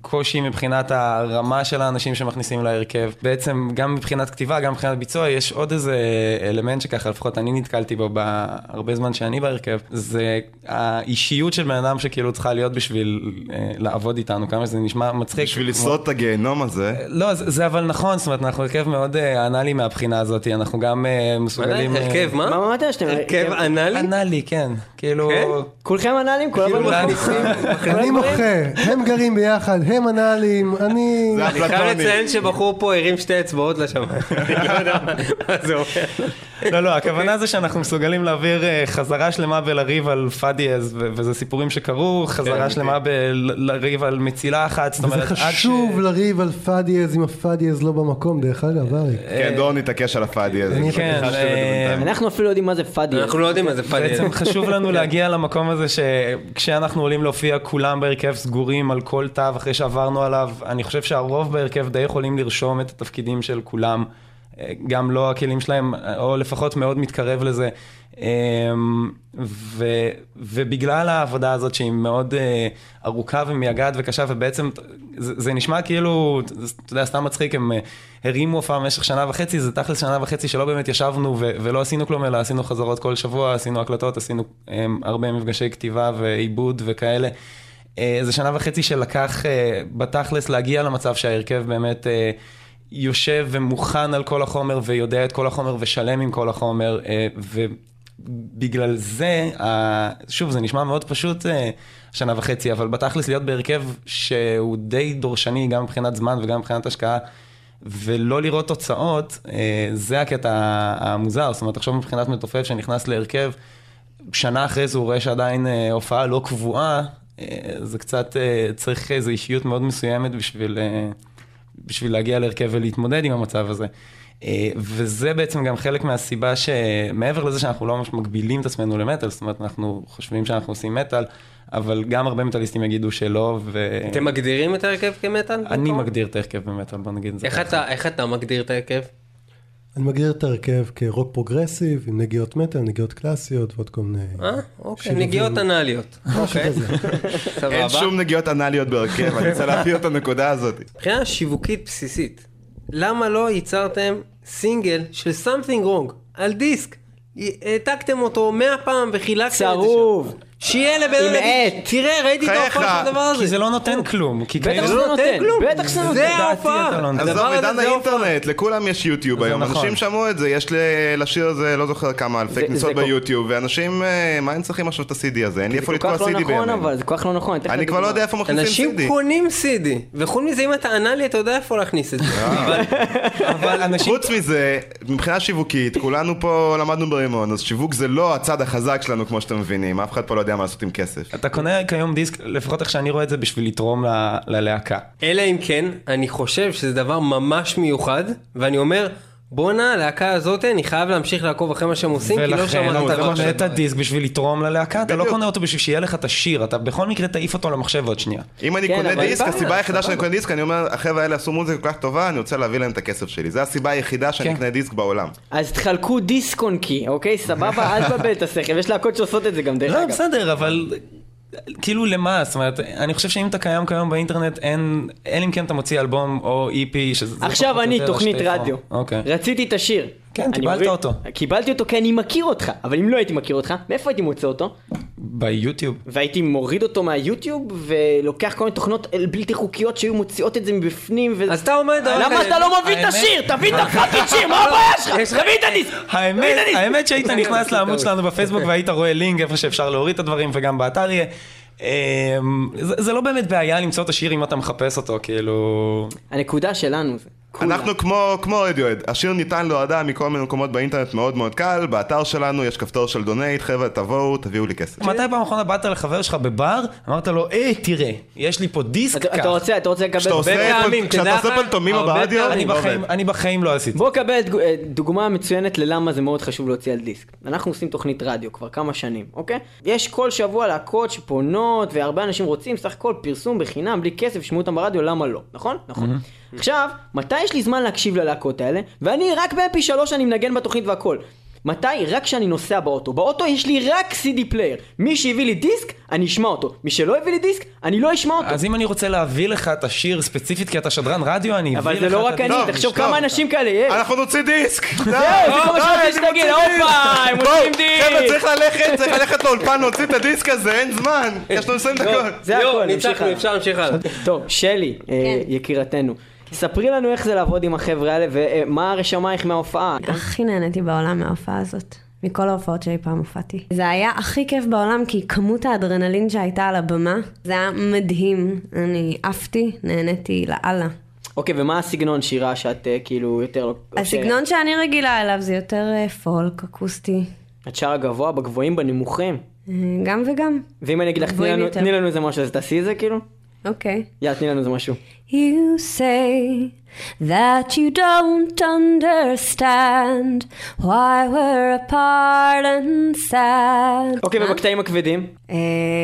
קושי מבחינת הרמה של האנשים שמכניסים להרכב, בעצם גם מבחינת כתיבה, גם מבחינת ביצוע, יש עוד איזה אלמנט שככה, לפחות אני נתקלתי בו בהרבה זמן שאני בהרכב, זה האישיות של בן אדם שכאילו צריכה להיות בשביל לעבוד איתנו, כמה שזה נשמע מצחיק. בשביל לשרוד את הגיהנום הזה. לא, זה, זה אבל נכון, זאת אומרת, אנחנו הרכב מאוד אה, אנאלי מהבחינה הזאת, אנחנו גם אה, מסוגלים... אה, הרכב, מה? מה אמרת? שאתם... הרכב אנאלי? אנאלי, כן. כאילו... כן? כולכם אנאלים? כל כאילו? מכניסים... אני מוחה, הם גרים ביחד, הם אנאלים, אני... אני חייב. לציין שבחור פה הרים שתי אצבעות לשמיים. אני לא יודע מה זה אומר. לא, לא, הכוונה זה שאנחנו מסוגלים להעביר אה, חזרה שלמה בלריב על פאדיאז, וזה סיפורים שקרו, חזרה שלמה בלריב על מצילה אחת, זאת וזה אומרת, עד ש... חשוב לריב על פאדיאז אם הפאדיאז לא במקום, דרך אגב, אריק. כן, דור נתעקש על הפאדי הזה. כן. אנחנו אפילו יודעים מה זה פאדי. אנחנו לא יודעים מה זה פאדי. בעצם חשוב לנו להגיע למקום הזה שכשאנחנו עולים להופיע כולם בהרכב סגורים על כל תו אחרי שעברנו עליו, אני חושב שהרוב בהרכב די יכולים לרשום את התפקידים של כולם, גם לא הכלים שלהם, או לפחות מאוד מתקרב לזה. אמ, ו, ובגלל העבודה הזאת שהיא מאוד אה, ארוכה ומייגעת וקשה ובעצם זה, זה נשמע כאילו, אתה יודע, סתם מצחיק, הם אה, הרימו הופעה במשך שנה וחצי, זה תכלס שנה וחצי שלא באמת ישבנו ו, ולא עשינו כלום, אלא עשינו חזרות כל שבוע, עשינו הקלטות, עשינו אה, הרבה מפגשי כתיבה ועיבוד וכאלה. אה, זה שנה וחצי שלקח בתכלס להגיע למצב שההרכב באמת יושב ומוכן על כל החומר ויודע את כל החומר ושלם עם כל החומר, אה, ובגלל זה, שוב, זה נשמע מאוד פשוט אה, שנה וחצי, אבל בתכלס להיות בהרכב שהוא די דורשני גם מבחינת זמן וגם מבחינת השקעה. ולא לראות תוצאות, אה, זה הקטע המוזר, זאת אומרת, תחשוב מבחינת מתופף שנכנס להרכב, שנה אחרי זה הוא רואה שעדיין הופעה לא קבועה, זה קצת, צריך איזו אישיות מאוד מסוימת בשביל, בשביל להגיע להרכב ולהתמודד עם המצב הזה. אה, וזה בעצם גם חלק מהסיבה שמעבר לזה שאנחנו לא ממש מגבילים את עצמנו למטאל, זאת אומרת, אנחנו חושבים שאנחנו עושים מטאל, אבל גם הרבה מטאליסטים יגידו שלא, ו... אתם מגדירים את ההרכב כמטאל? אני במקום? מגדיר את ההרכב במטאל, בוא נגיד את זה איך ככה. אתה- איך אתה מגדיר את ההרכב? אני מגדיר את ההרכב כרוק progressive, עם נגיעות מטאל, נגיעות קלאסיות ועוד כל מיני... אה? אוקיי. נגיעות אנאליות. אוקיי. אין. שום נגיעות אנאליות בהרכב, אני רוצה להביא את הנקודה הזאת. מבחינה שיווקית בסיסית, למה לא ייצרתם סינגל של something wrong על דיסק? העתקתם אותו מאה פעם וחילקתם את זה שם. צרוב. שיהיה לבן עם אדם עט. תראה, ראיתי את ההופעה של הדבר הזה. כי זה לא נותן כלום. כי בטח שזה לא נותן כלום. בטח שזה נותן. זה ההופעה. לא נותן. הדבר עזוב, עידן זה ההופעה. האינטרנט, לכולם יש יוטיוב זה היום, נכון. אנשים שמעו את זה, יש ל- לשיר הזה, לא זוכר כמה אלפי זה- כניסות זה ביוטיוב, ואנשים, אה, מה הם צריכים עכשיו את ה-CD הזה? אין לי איפה זה כל לתקוע כך לא CD נכון. אבל זה כל כך לא נכון. אני כבר לא. יודע איפה מכניסים אנשים CD. קונים CD, וחוץ מזה אם אתה ענה לי אתה יודע איפה להכניס את זה. אנשים... חוץ מזה, מבחינה שיווקית, כולנו פה למדנו ברימון, אז שיווק זה לא הצד החזק שלנו כמו שאתם מבינים, אף אחד פה לא יודע מה לעשות עם כסף. אתה קונה כיום דיסק, לפחות איך שאני רואה את זה, בשביל לתרום ל- ללהקה. אלא אם כן, אני חושב שזה דבר ממש מיוחד, ואני אומר, בואנה, הלהקה הזאת, אני חייב להמשיך לעקוב אחרי מה שהם עושים, כי לא ולכן שמענו אתה קונה. את הדיסק בשביל לתרום ללהקה, אתה לא. קונה אותו בשביל שיהיה לך את השיר, אתה בכל מקרה תעיף אותו למחשב עוד שנייה. אם אני כן, קונה דיסק, הסיבה היחידה שאני. קונה דיסק, אני אומר, החבר'ה האלה עשו מוזיקה כל כך טובה, אני רוצה להביא להם את הכסף שלי. זו הסיבה היחידה שאני כן. אקנה דיסק בעולם. אז תחלקו דיסק און קי, אוקיי? סבבה? אל תבלבל את השכל, יש להקות שעושות את זה גם דרך לא, אגב. בסדר, אבל כאילו למה? זאת אומרת, אני חושב שאם אתה קיים כיום באינטרנט, אין, אין אם כן אתה מוציא אלבום או איפי, שזה... זה עכשיו אני תוכנית רדיו. אוקיי. רציתי את השיר. כן, קיבלת מבין- אותו. קיבלתי אותו כי אני מכיר אותך, אבל אם לא הייתי מכיר אותך, מאיפה הייתי מוצא אותו? ביוטיוב. והייתי מוריד אותו מהיוטיוב ולוקח כל מיני תוכנות בלתי חוקיות שהיו מוציאות את זה מבפנים ו... אז אתה אומר דבר למה אתה לא מביא את השיר? תביא את ה fucking שיר, מה הבעיה שלך? תביא את הדיסק! האמת, שהיית נכנס לעמוד שלנו בפייסבוק והיית רואה לינק איפה שאפשר להוריד את הדברים וגם באתר יהיה. אמ, זה לא באמת בעיה למצוא את השיר אם אתה מחפש אותו, כאילו... הנקודה שלנו זה. כולה. אנחנו כמו, כמו רדיואד, השיר ניתן להורדה מכל מיני מקומות באינטרנט מאוד מאוד קל, באתר שלנו יש כפתור של donate, חבר'ה תבואו, תביאו לי כסף. מתי פעם אחרונה באת לחבר שלך בבר, אמרת לו, היי, תראה, יש לי פה דיסק, אתה- קח. אתה רוצה, אתה רוצה לקבל... כשאתה עושה פעמים, כשאתה תדע עושה לך, פולטומימה הרבה ברדיו, פעמים. אני בחיים. אני בחיים לא עשיתי. בוא קבל אה, דוגמה מצוינת ללמה זה מאוד חשוב להוציא על דיסק. אנחנו עושים תוכנית רדיו כבר כמה שנים, אוקיי? יש כל שבוע להקות שפונות והרבה אנשים רוצים, סך הכל פרסום בחינם, בלי כסף, שמעו אותם ברדיו, למה לא? נכון? נכון. עכשיו, מתי יש לי זמן להקשיב ללהקות האלה? ואני רק ב-MP3 אני מנגן בתוכנית והכל. מתי? רק כשאני נוסע באוטו. באוטו יש לי רק CD player. מי שהביא לי דיסק, אני אשמע אותו. מי שלא הביא לי דיסק, אני לא אשמע אותו. אז אם אני רוצה להביא לך את השיר ספציפית כי אתה שדרן רדיו, אני אביא לך אבל את זה לא רק. אני, תחשוב טוב. כמה אנשים כאלה יש. אנחנו נוציא דיסק! זהו, זה כל מה שרציתי שתגיד, הופה, הם מוציאים חבר'ה, דיסק. צריך ללכת, צריך ללכת לאולפן להוציא את הדיסק הזה, אין זמן! יש לנו 20 דקות. זה הכל, נמשיך. אפשר להמשיך הלאה. טוב, שלי, אה, כן. יקירתנו, ספרי לנו איך זה לעבוד עם החבר'ה האלה ומה הרשמייך מההופעה. הכי נהניתי בעולם מההופעה הזאת. מכל ההופעות שאי פעם הופעתי. זה היה הכי כיף בעולם, כי כמות האדרנלין שהייתה על הבמה, זה היה מדהים. אני עפתי, נהניתי לאללה. אוקיי, ומה הסגנון שירה שאת אה, כאילו יותר. הסגנון שאני רגילה אליו זה יותר אה, פולק, אקוסטי. את שרה גבוה, בגבוהים, בנמוכים. אה, גם וגם. ואם אני אגיד לך, תני לנו- יותר. תני לנו איזה משהו, אז תעשי את זה כאילו? אוקיי. יאללה, תני לנו איזה משהו. You say that you don't understand why we're apart and sad. אוקיי, מה? ובקטעים הכבדים? אה,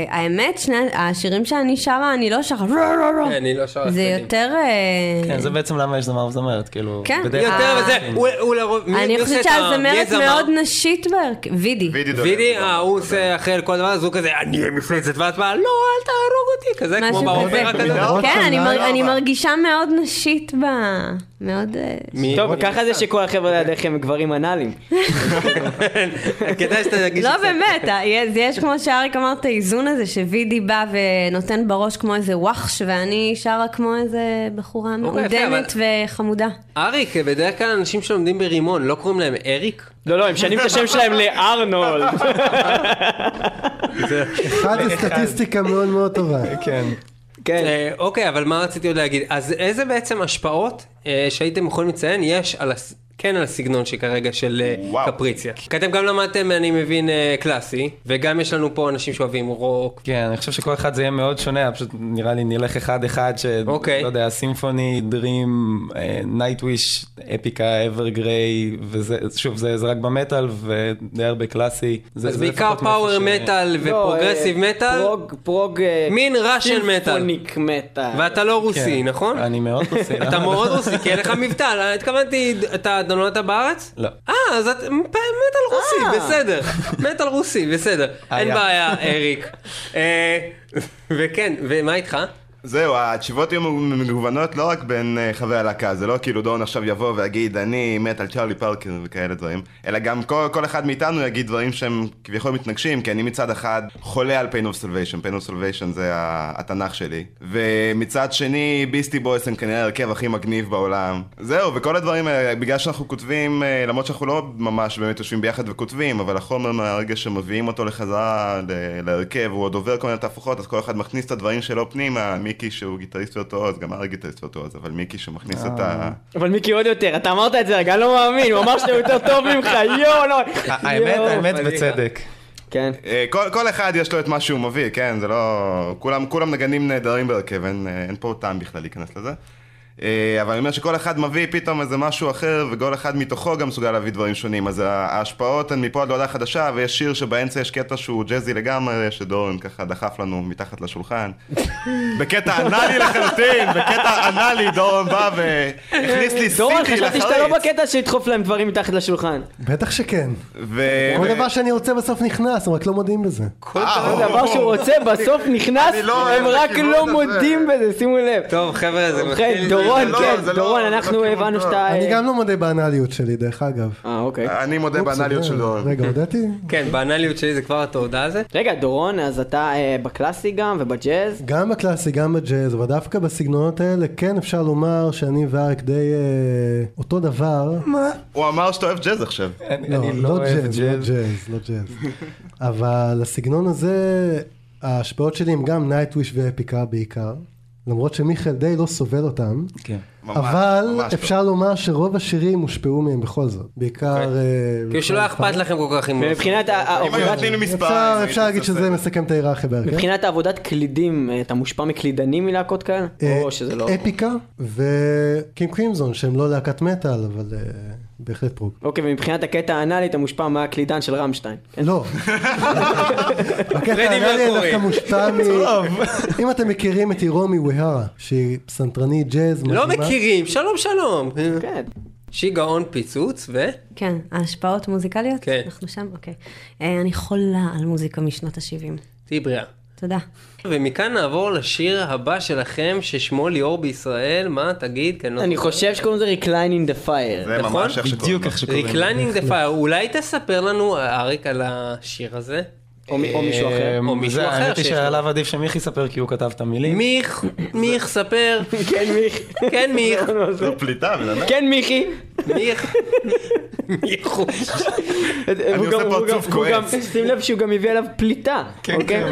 האמת, שני השירים שאני שרה, אני לא שרה רו רו רו. כן, אני לא שר זה. יותר... אה, כן, זה בעצם למה יש זמר וזמרת, כאילו... כן. בדרך כלל- יותר. וזה, הוא- הוא לרוב, מי- אני חושבת שהזמרת הזמר? מאוד נשית בהרכב. וידי. וידי. וידי, אה, הוא עושה אחרי כל דבר, אז הוא כזה, אני מפלצת, ואת באה, לא, אל תהרוג אותי, כזה, כמו באופרה כזה. במידה- כן, אני שנה, אני אבל. מרגישה מאוד נשית ב... מאוד... אה, טוב, ככה זה שכל החבר'ה לידיכם הם גברים אנאליים. כדאי שתרגיש לא קצת. באמת, אה, יש- יש כמו שאריק אמר את האיזון הזה, שווידי בא ונותן בראש כמו איזה וואחש, ואני שרה כמו איזה בחורה אוקיי, מעודנת וחמודה. אריק, בדרך כלל אנשים שלומדים ברימון, לא קוראים להם אריק? לא, לא, הם משנים את השם שלהם לארנולד. אחד זה סטטיסטיקה מאוד מאוד טובה. כן. כן. אה, אוקיי, אבל מה רציתי עוד להגיד? אז איזה בעצם השפעות אה, שהייתם יכולים לציין יש על. כן על הסגנון שכרגע של אה, וואו. קפריציה? כי אתם גם למדתם, אני מבין, אה, קלאסי, וגם יש לנו פה אנשים שאוהבים רוק. כן, אני חושב שכל אחד זה יהיה מאוד שונה, פשוט נראה לי נלך אחד-אחד, ש... אוקיי. לא יודע, Symphony, Dream, Nightwish, Epica, Evergrey, וזה, שוב, זה, זה רק במטאל ודי הרבה קלאסי. זה, אז זה בעיקר power ש- מטאל לא, ו progressive אה, מטאל, prog, prog... אה, מין Russian metal. symphonic metal. ואתה לא רוסי, כן. נכון? אני מאוד רוסי. אתה? מאוד רוסי, כי אין לך מבטא, התכוונתי, אתה נולדת בארץ? לא. אה, אז את מטאל רוסי, בסדר. מטאל רוסי, בסדר. אין. בעיה, אריק. אה, וכן, ומה איתך? זהו, התשובות יהיו מגוונות לא רק בין אה, חברי הלהקה, זה לא כאילו דורון עכשיו יבוא ויגיד אני מת על צ'רלי פארקר וכאלה דברים, אלא גם כל, כל אחד מאיתנו יגיד דברים שהם כביכול מתנגשים, כי אני מצד אחד חולה על Pain of Salvation, Pain of Salvation זה התנ"ך שלי, ומצד שני Beastie Boys הם כנראה ההרכב הכי מגניב בעולם. זהו, וכל הדברים האלה, בגלל שאנחנו כותבים, אה, למרות שאנחנו לא ממש באמת יושבים ביחד וכותבים, אבל החומר מהרגע שמביאים אותו לחזרה להרכב, הוא עוד עובר כל מיני תהפוכות, אז כל אחד מכניס את הדברים שלו פנימה, מיקי שהוא גיטריסט וירטואוז, גם ארי גיטריסט וירטואוז, אבל מיקי שמכניס את ה... אבל מיקי עוד יותר, אתה אמרת את זה, רגע, אני לא מאמין, הוא אמר שאתה יותר טוב ממך, יואו, לא. האמת, האמת. בצדק. כן. אה, כל, כל אחד יש לו את מה שהוא מביא, כן? זה לא... כולם, כולם נגנים נהדרים בהרכב, אין, אה, אין פה טעם בכלל להיכנס לזה. אה, אבל אני אומר שכל אחד מביא פתאום איזה משהו אחר, וכל אחד מתוכו גם מסוגל להביא דברים שונים. אז ההשפעות הן מפה עד להודעה חדשה, ויש שיר שבאמצע יש קטע שהוא ג'אזי לגמרי, שדורון ככה דחף לנו מתחת לשולחן. בקטע אנאלי לחלוטין, בקטע אנאלי דורון בא והכניס לי דורון, סיטי חשבתי שאתה לא לחריץ. בקטע שידחוף להם דברים מתחת לשולחן. בטח שכן. כל דבר שאני רוצה בסוף נכנס, הם רק לא מודים בזה. כל דבר שהוא רוצה בסוף נכנס, לא הם רק לא. מודים בזה, שימו לב. טוב, חבר'ה, זה מתחיל... דורון, זה לא- כן, לא- דורון, לא אנחנו הבנו. שאתה... אני גם לא מודה באנליות שלי, דרך אגב. אה, אוקיי. אני מודה באנליות של דורון. רגע, הודיתי? כן, באנליות שלי זה כבר התעודה הזה. רגע, דורון, אז אתה אה, בקלאסי גם ובג'אז? גם בקלאסי, גם בג'אז, אבל דווקא בסגנונות האלה, כן אפשר לומר שאני ואריק די אה, אותו דבר. הוא אמר שאתה אוהב ג'אז עכשיו. אני לא, לא אוהב ג'אז, ג'אז. ג'אז, לא ג'אז. אבל הסגנון הזה, ההשפעות שלי הם גם נייטוויש ואפיקה בעיקר. למרות שמיכאל די לא סובל אותם, כן. ממש, אבל ממש אפשר לומר שרוב השירים הושפעו מהם בכל זאת. בעיקר... אה, כאילו שלא אכפת לכם כל כך אם... היו העבודת... נותנים לי מספר... אפשר, להגיד שזה מסכם את ההיררכיה בהרכב. מבחינת העבודת קלידים, אה, אתה מושפע מקלידנים מלהקות כאלה? אה, או שזה לא... Epica ו King Crimson שהם לא להקת מטאל אבל בהחלט prog. אוקיי, ומבחינת הקטע האנאלי אתה מושפע מהקלידן של רמשטיין. כן? לא. הקטע האנאלי. דווקא מושפע מ... אם אתם מכירים את הירומי אוהרה שהיא פסנתרנית ג'אז לא. מכירים, שלום שלום. כן. שהיא גאון פיצוץ, ו... כן, ההשפעות מוזיקליות? כן. אנחנו שם? אוקיי. אה, אני חולה על מוזיקה משנות ה-70. תהיי בריאה. תודה. ומכאן נעבור לשיר הבא שלכם, ששמו ליאור בישראל, מה תגיד? אני לא. חושב שקוראים לזה Recline in the Fire. זה נכון? ממש איך שקוראים בדיוק. איך שקוראים. לזה. Reclining the Fire, אולי תספר לנו, אריק, על השיר הזה? או מי- או מישהו אחר. או מישהו זה, אחר האמת היא. שעליו עדיף שמיכי יספר כי הוא כתב את המילים. מיך, מיך, ספר. כן, מיכי. כן, מיך. זו פליטה, בן אדם. כן, מיכי. מיך. מיכוש. והוא עושה פרצוף כועס. שים לב שהוא גם הביא עליו פליטה. אוקיי?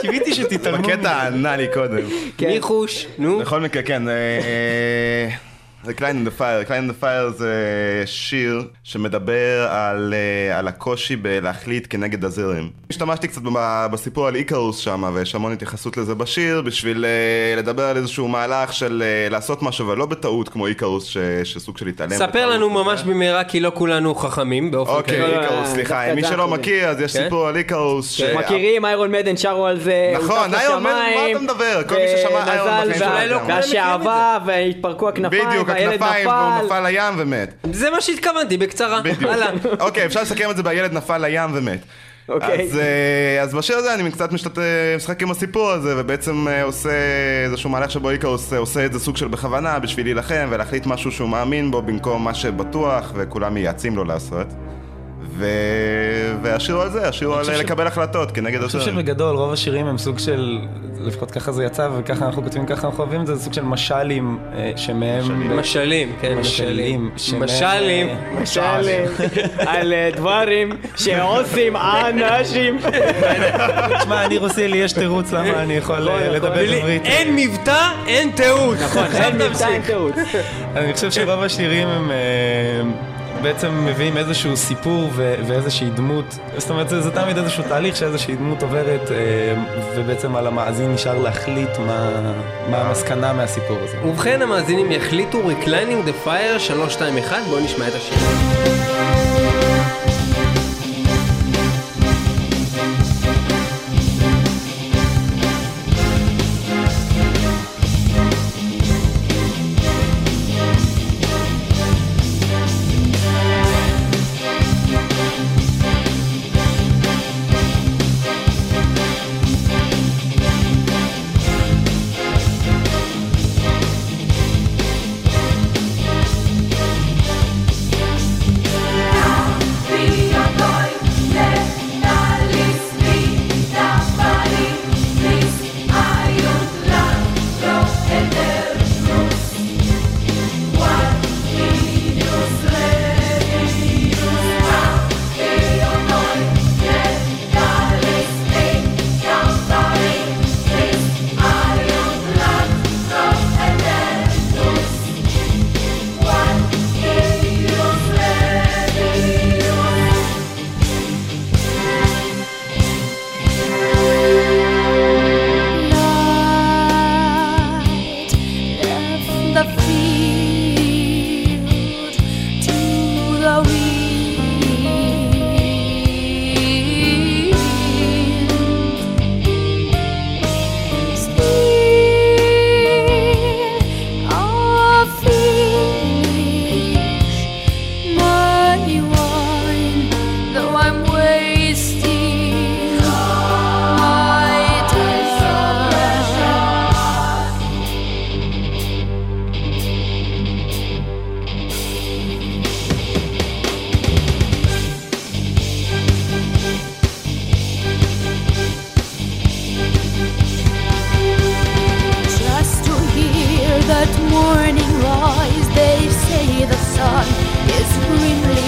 קיוויתי שתתעלמו. בקטע הענה לי קודם. כן. מיכוש, נו. בכל מקרה, כן. In the Fire. Recline in the Fire זה שיר שמדבר על, אה, על הקושי בלהחליט כנגד הזרם. השתמשתי קצת בסיפור על איקרוס שם, ויש המון התייחסות לזה בשיר, בשביל אה, לדבר על איזשהו מהלך של אה, לעשות משהו, אבל לא בטעות כמו איקרוס, ש- שסוג של להתעלם. ספר לנו. ממש במהרה, כי לא כולנו חכמים באופן אוקיי, כללי. איקרוס, סליחה, מי זה שלא מכיר, אז יש כן. סיפור על איקרוס. ש- מכירים, איירון מדן שרו על זה. נכון, איירון מדן, מה אתה מדבר? כל מי ששמע איירון בחיים שלו יודע. והשעווה, והתפרקו הכנפיים, בדיוק, והילד הכנפיים, והוא נפל. לים ומת. זה מה שהתכוונתי, בקצרה. בדיוק. אוקיי, אפשר לסכם את זה בילד נפל לים ומת. אוקיי. אז, אה, אז בשיר הזה אני קצת משתת- משחק עם הסיפור הזה, ובעצם אה, עושה איזשהו מהלך שבו איקרוס אה, עושה את זה סוג של בכוונה בשביל להילחם ולהחליט משהו שהוא מאמין בו במקום מה שבטוח וכולם מייעצים לו לעשות. ו... והשיר הוא על זה, השיר הוא על ש- לקבל החלטות כנגד אני חושב. שבגדול רוב השירים הם סוג של, לפחות ככה זה יצא וככה אנחנו כותבים, ככה אנחנו אוהבים את זה, זה סוג של משלים אה, שמהם... משלים, כן, משלים. משלים, שמהם- משלים. משל על אה, דברים שעושים אנשים. תשמע, אני רוסי, לי יש תירוץ למה אני יכול נכון, אה, נכון. לדבר עברית. אין מבטא, אין תיעוד. נכון, אין מבטא, אין תיעוד. אני חושב שרוב השירים הם אה, בעצם מביאים איזשהו סיפור ו- ואיזושהי דמות. זאת אומרת, זה, זה תמיד איזשהו תהליך שאיזושהי דמות עוברת, אה, ובעצם על המאזין נשאר להחליט מה, מה המסקנה מהסיפור הזה. ובכן, המאזינים יחליטו Reclining the Fire 321, בואו נשמע את השיר. screaming.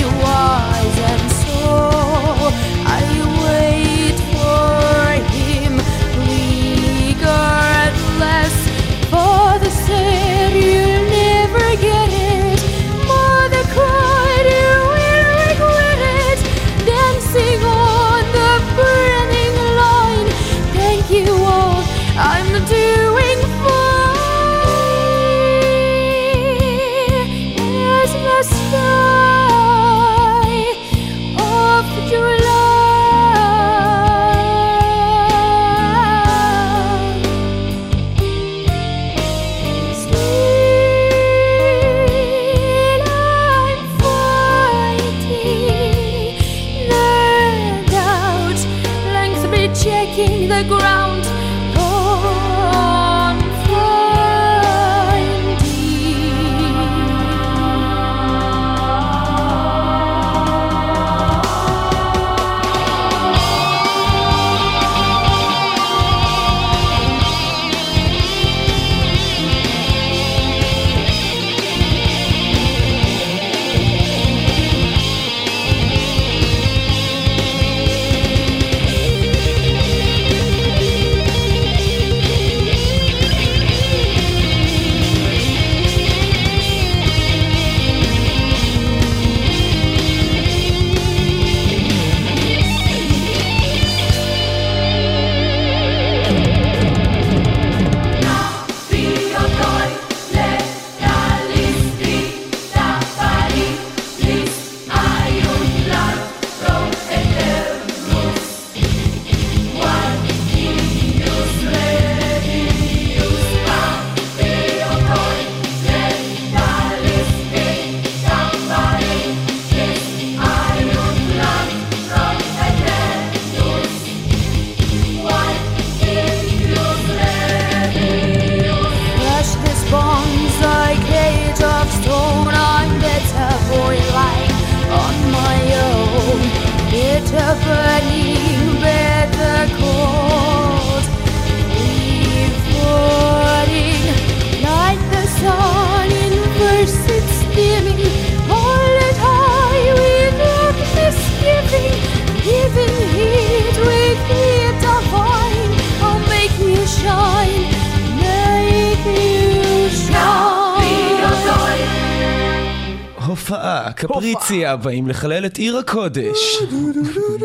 קפריציה, באים לחלל את עיר הקודש.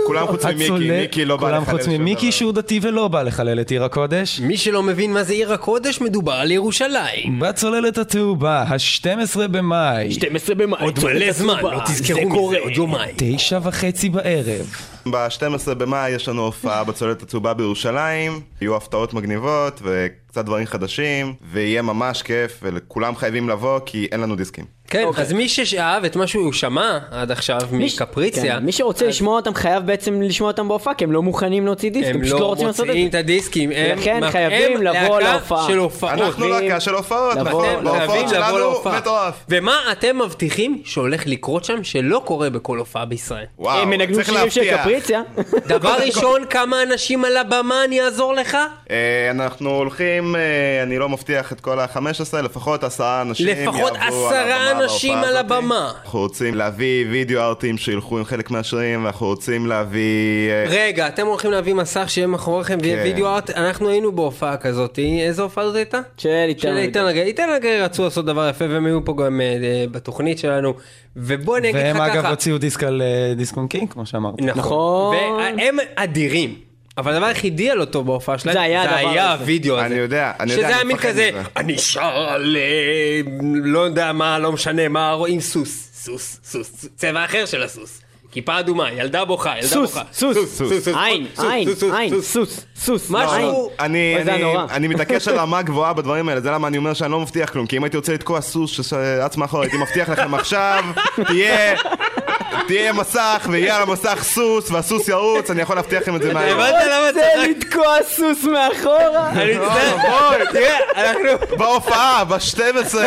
כולם חוץ ממיקי, מיקי לא בא כולם לחלל חוץ שום ממיקי דבר. שהוא דתי ולא בא לחלל את עיר הקודש. מי שלא מבין מה זה עיר הקודש, מדובר על ירושלים. בצוללת הצהובה, ה-12 במאי, 12 במאי. עוד מלא זמן, לא תזכרו מזה, עוד יומיים. תשע וחצי בערב. ב-12 במאי יש לנו הופעה בצוללת הצהובה בירושלים, יהיו הפתעות מגניבות וקצת דברים חדשים, ויהיה ממש כיף, וכולם חייבים לבוא כי אין לנו דיסקים. כן, אוקיי. אז מי שאהב את מה שהוא שמע עד עכשיו מי מקפריציה, כן, מי שרוצה לשמוע אותם חייב בעצם לשמוע אותם בהופעה, כי הם לא מוכנים להוציא דיסק, הם הם פשוט לא לא רוצים לעשות את מוציאים זה. את הדיסקים, הם לכן הם חייבים לבוא להקה להופעה. של הופעות. אנחנו חייבים להקה של הופעות, לבוא- נכון, בהופעות לבוא שלנו. מטורף. ומה אתם מבטיחים שהולך לקרות שם שלא קורה בכל הופעה בישראל? וואו, הם ינגנו צריך שירים של להבטיח. קפריציה. דבר ראשון, כמה אנשים על הבמה אני אעזור לך? אה, אנחנו הולכים, אה, אני לא מבטיח את כל ה-15, לפחות עשרה אנשים יעברו על עשרה הבמה אנשים על. הבמה. אנחנו רוצים להביא וידאו ארטים שילכו עם חלק מהשירים, ואנחנו רוצים להביא... אה, רגע, אתם הולכים להביא מסך שיהיה מאחוריכם ויהיה כן. video art? אנחנו היינו בהופעה כזאת, איזה הופעה זאת הייתה? של איתן רגע. איתן רגע רצו לעשות דבר יפה והם היו פה גם אה, אה, בתוכנית שלנו. ובוא אני אגיד לך והם ככה. אגב הוציאו דיסק על דיסק און קי, כמו שאמרת. נכון. והם אדירים. אבל הדבר היחידי הלא טוב בהופעה שלהם, זה היה הדבר היה הזה. הווידאו הזה. אני יודע, אני יודע, שזה אני היה מין מפחד כזה, מזה. אני שר על אה, לא יודע מה, לא משנה מה, רואים סוס, סוס, סוס, צבע אחר של הסוס. כיפה אדומה, ילדה בוכה, ילדה סוס, בוכה. סוס, סוס, עין, סוס, עין, סוס, סוס, עין, סוס. סוס, סוס, משהו-. אני, אוי, זה אני, נורא. אני מתעקש על רמה גבוהה בדברים האלה, זה למה אני אומר שאני לא מבטיח כלום, כי אם הייתי רוצה לתקוע סוס שרץ מאחור, הייתי מבטיח לכם עכשיו, תהיה, תהיה מסך, ויהיה על המסך סוס, והסוס ירוץ, אני יכול להבטיח לכם את זה מהיום. הבנת למה זה? לתקוע סוס מאחורה? אני מצטער, בואי, תראה, אנחנו... בהופעה, ב-12,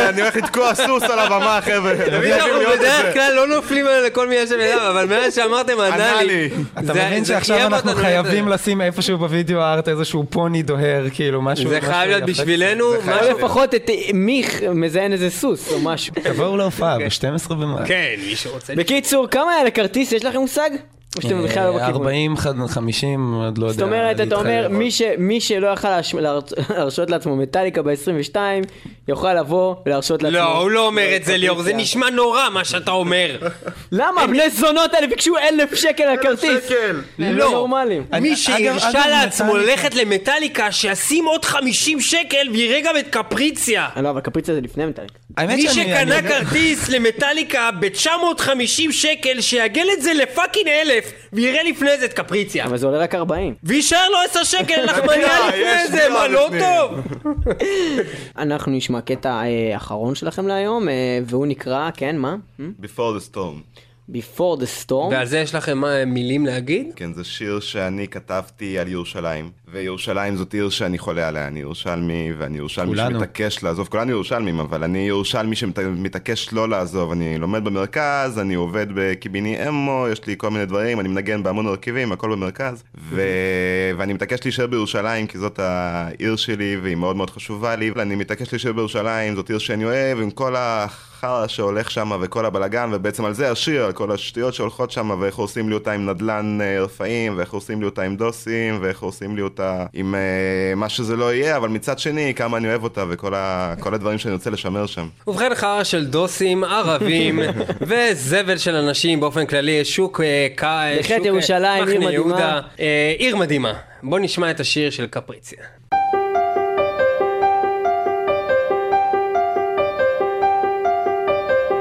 אני הולך לתקוע סוס על הבמה, חבר'ה. תמיד אנחנו בדרך. כלל לא נופלים על כל מילה של אדם, אבל מאז שאמרתם ענה ענה לי. לי. אתה מבין שעכשיו אנחנו חייבים. לשים איפשהו בווידאו הארט איזשהו פוני דוהר, כאילו משהו... זה חייב להיות. בשבילנו, משהו- או לפחות את מיך מזיין איזה סוס או משהו. תבואו להופעה ב-12 במאי. כן, מי שרוצה. בקיצור, כמה היה לכרטיס? יש לכם מושג? או שאתם בכלל לא בכיוון? 40, 50, עוד לא יודע. זאת אומרת, אתה אומר. מי ש- מי שלא יכל להרשות לעצמו מטאליקה ב-22, יוכל לבוא ולהרשות לעצמו. לא, הוא לא אומר את זה ליאור, זה. נשמע נורא מה שאתה אומר. למה? הבני זונות האלה ביקשו אלף שקל על הכרטיס. הם לא לא. נורמלים. מי שהרשה לעצמו ללכת למטאליקה, שישים עוד 50 שקל ויראה גם את קפריציה. אה, לא, אבל קפריציה זה לפני מטאליקה. מי שקנה כרטיס למטאליקה ב-950 שקל, שיעגל את זה לפאקינג אלף, ויראה לפני זה את קפריציה. אבל זה עולה רק 40. ויישאר לו 10 שקל לחמניה לפני יש זה, מה לא. טוב? אנחנו נשמע קטע אה, אחרון שלכם להיום, אה, והוא נקרא, כן, מה? Before the Storm. Before the Storm. ועל זה יש לכם מה, מילים להגיד? כן, זה שיר שאני כתבתי על ירושלים, וירושלים זאת עיר שאני חולה עליה, אני ירושלמי, ואני ירושלמי כולנו. שמתעקש לעזוב, כולנו ירושלמים, אבל אני ירושלמי שמתעקש לא לעזוב, אני לומד במרכז, אני עובד בקיביני אמו, יש לי כל מיני דברים, אני מנגן בהמון הרכבים, הכל במרכז, ו... ואני מתעקש להישאר בירושלים, כי זאת העיר שלי, והיא מאוד מאוד חשובה לי, ואני מתעקש להישאר בירושלים, זאת עיר שאני אוהב, עם כל החרא שהולך שם, וכל הבלגן, ובעצם על זה השיר, על כל השטויות שהולכות שם, ואיך עושים לי אותה עם נדל"ן אה, רפאים, ואיך עושים לי אותה עם דוסים, ואיך עושים לי אותה עם אה, מה שזה לא יהיה, אבל מצד שני, כמה אני אוהב אותה, וכל ה... כל הדברים שאני רוצה לשמר שם. ובכן חרא של דוסים, ערבים וזבל של אנשים באופן כללי, שוק אה, ק... בהחלט שוק, אה, ירושלים, עיר מחנה מדהימה. יהודה, אה, עיר מדהימה. בוא נשמע את השיר של קפריציה.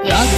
Luckily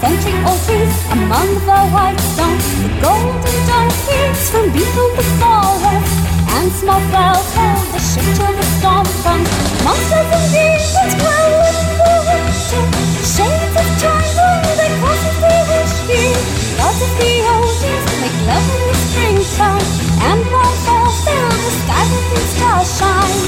the south central trees among the white stones. The golden dawn peers from beyond the forest, and small clouds hold the ship till the storm comes. Monsters and demons dwell in the winter. Shades of time when they cautiously wish here. Gods of the oceans make love in the springtime, and bright bells fill the sky with the starshine.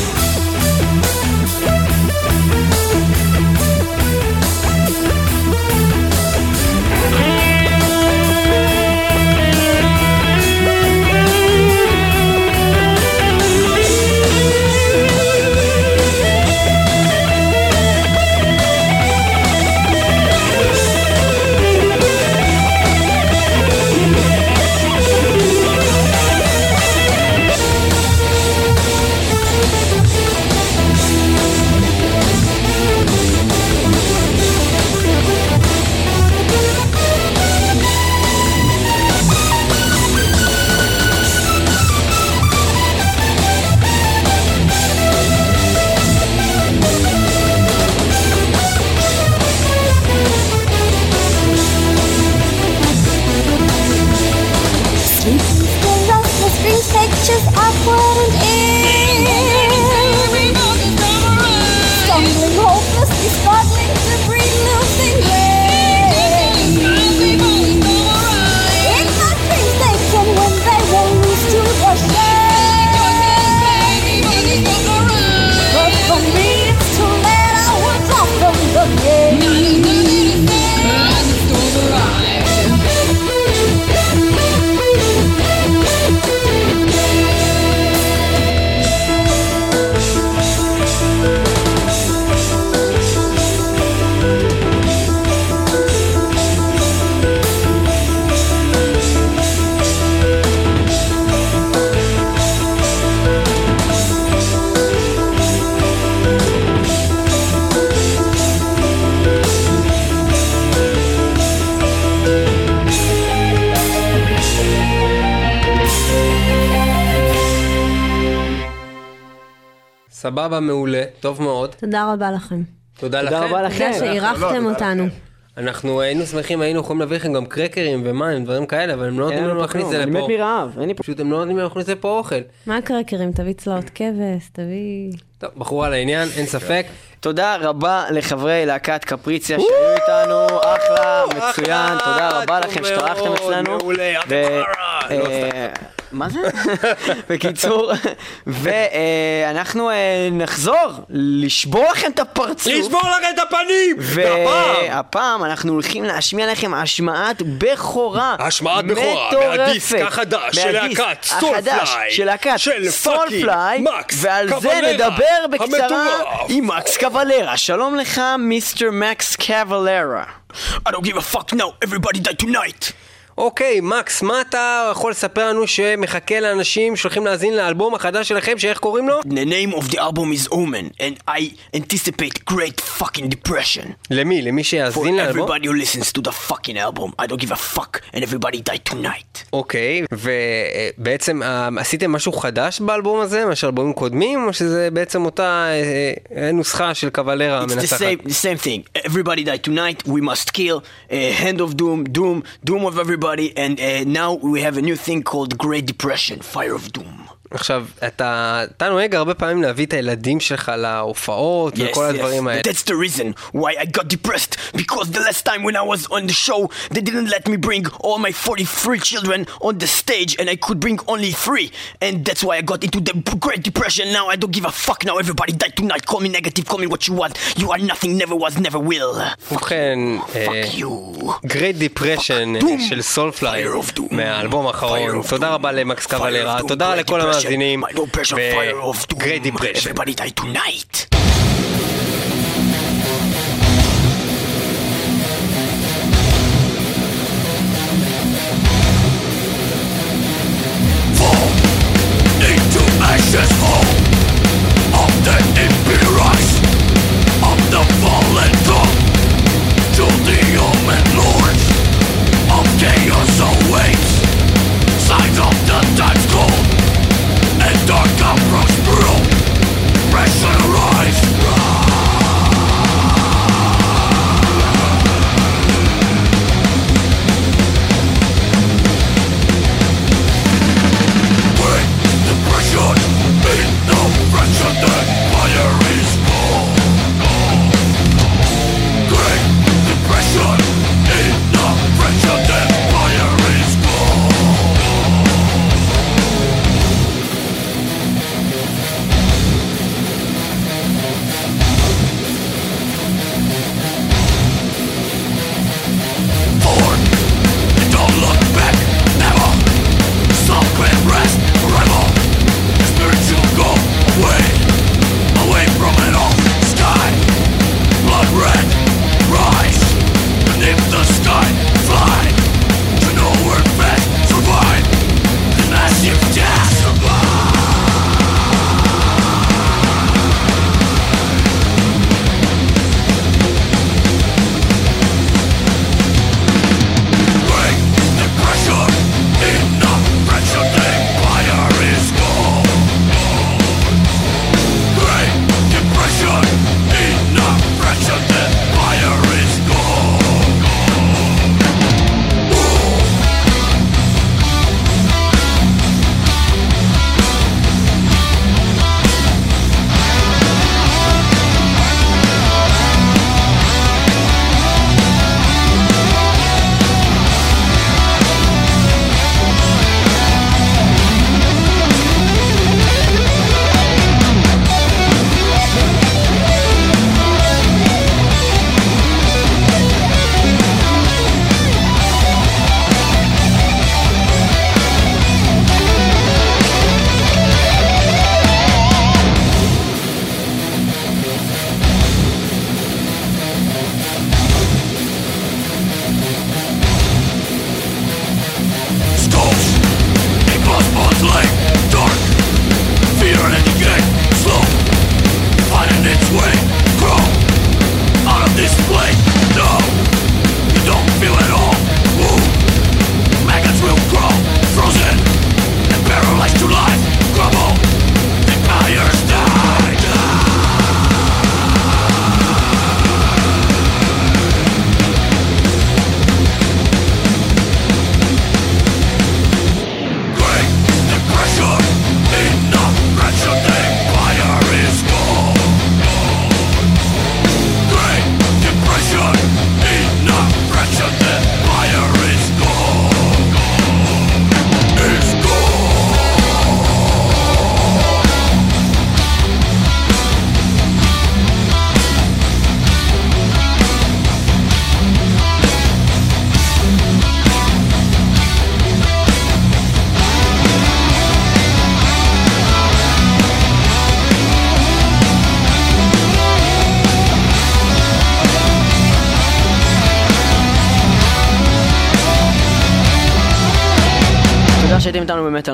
סבבה, מעולה, טוב מאוד. תודה רבה לכם. תודה לכם. תודה רבה לכם. תודה שאירחתם אותנו. אנחנו היינו שמחים, היינו יכולים להביא לכם גם קרקרים ומים, דברים כאלה, אבל הם לא נותנים לנו להכניס את זה אני לפה. מת מרעב, אין לי פשוט הם לא נותנים לנו להכניס את זה פה אוכל. מה הקרקרים? תביא צלעות כבש, תביא... טוב, בחורה לעניין, אין ספק. תודה רבה לחברי להקת קפריציה שהיו איתנו, אחלה, מצוין, תודה רבה לכם שטרחתם אצלנו. מעולה, ו- אה, מה זה? בקיצור, ואנחנו נחזור לשבור לכם את הפרצוף. לשבור לכם את הפנים! והפעם! אנחנו הולכים להשמיע לכם השמעת בכורה. השמעת בכורה. מהדיסק החדש של להקת סולפליי, של להקת סולפליי, ועל זה נדבר בקצרה. עם מקס קבלרה. שלום לך, מיסטר מקס קבלרה. I don't give a fuck now, everybody die tonight. אוקיי, מקס, מה אתה יכול לספר לנו שמחכה לאנשים שהולכים להאזין לאלבום החדש שלכם, שאיך קוראים לו? The name of the album is Omen, and I anticipate great fucking depression. למי? למי For שיאזין לאלבום? everybody who listens to the fucking album. I don't give a fuck, and everybody die tonight. אוקיי, ובעצם אה, עשיתם משהו חדש באלבום הזה, מאשר אלבומים קודמים, או שזה בעצם אותה אה, אה, נוסחה של קבלרה It's the המנצחת? same, the same thing. Everybody die tonight. We must kill. Uh, hand of doom, doom, doom of everybody. And uh, now we have a new thing called Great Depression, Fire of Doom. עכשיו, אתה, אתה נוהג הרבה פעמים להביא את הילדים שלך להופעות וכל הדברים האלה. That's the reason why I got depressed. Because the last time when I was on the show, they didn't let me bring all my 43 children on the stage, and I could bring only three. And that's why I got into the Great Depression. Now I don't give a fuck. Now everybody die tonight. Call me negative, call me what you want. You are nothing, never was, never will. ובכן, אה, Great Depression אה, של סולפליי מהאלבום האחרון. תודה רבה למקס קבלרה, תודה לכל המאזינים ו-Great Depression. Everybody die tonight. into ashes fall of the imperials of the fallen throne to the omen lords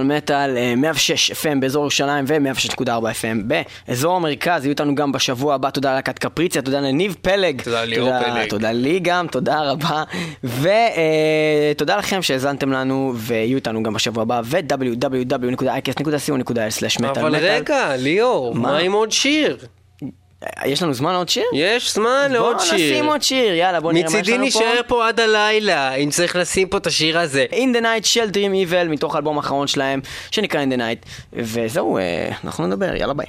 מטאל, אה, 106 FM באזור ירושלים ו-106.4 FM באזור המרכז, יהיו איתנו גם בשבוע הבא, תודה ללהקת קפריציה, תודה לניב פלג. תודה ליאור פלג. תודה לי גם, תודה רבה. ותודה לכם שהאזנתם לנו, ויהיו איתנו גם בשבוע הבא, ו-www.icast.co.il/מטאל אבל רגע, ליאור, מה? מה עם עוד שיר? יש לנו זמן עוד שיר? יש זמן לעוד שיר. בוא נשים עוד שיר, יאללה, בוא נראה מה יש מצידי לנו פה. נשאר פה עד הלילה, אם צריך לשים פה את השיר הזה. In the Night של Dream Evil, מתוך האלבום האחרון שלהם, שנקרא In the Night. וזהו, אה, אנחנו נדבר, יאללה ביי.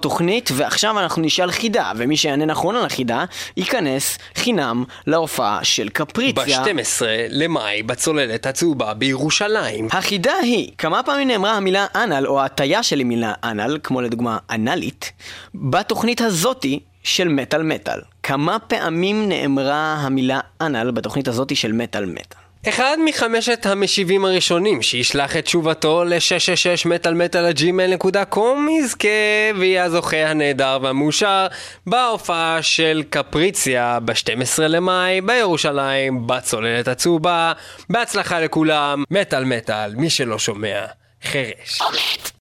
תוכנית, ועכשיו אנחנו נשאל חידה, ומי שיענה נכון על החידה, ייכנס חינם להופעה של קפריציה. ב-12 למאי בצוללת הצהובה בירושלים. החידה היא, כמה פעמים נאמרה המילה אנל, או ההטייה של המילה אנל, כמו לדוגמה אנלית, בתוכנית הזאתי של מטאל מטאל. כמה פעמים נאמרה המילה אנל בתוכנית הזאתי של מטאל מטאל? אחד מחמשת המשיבים הראשונים שישלח את תשובתו ל-666 מטאלמטאל.gmail.com יזכה ויהיה הזוכה הנהדר והמאושר בהופעה של קפריציה ב-12 למאי בירושלים בצוללת הצהובה. בהצלחה לכולם, מטאל מטאל, מי שלא שומע, חרש.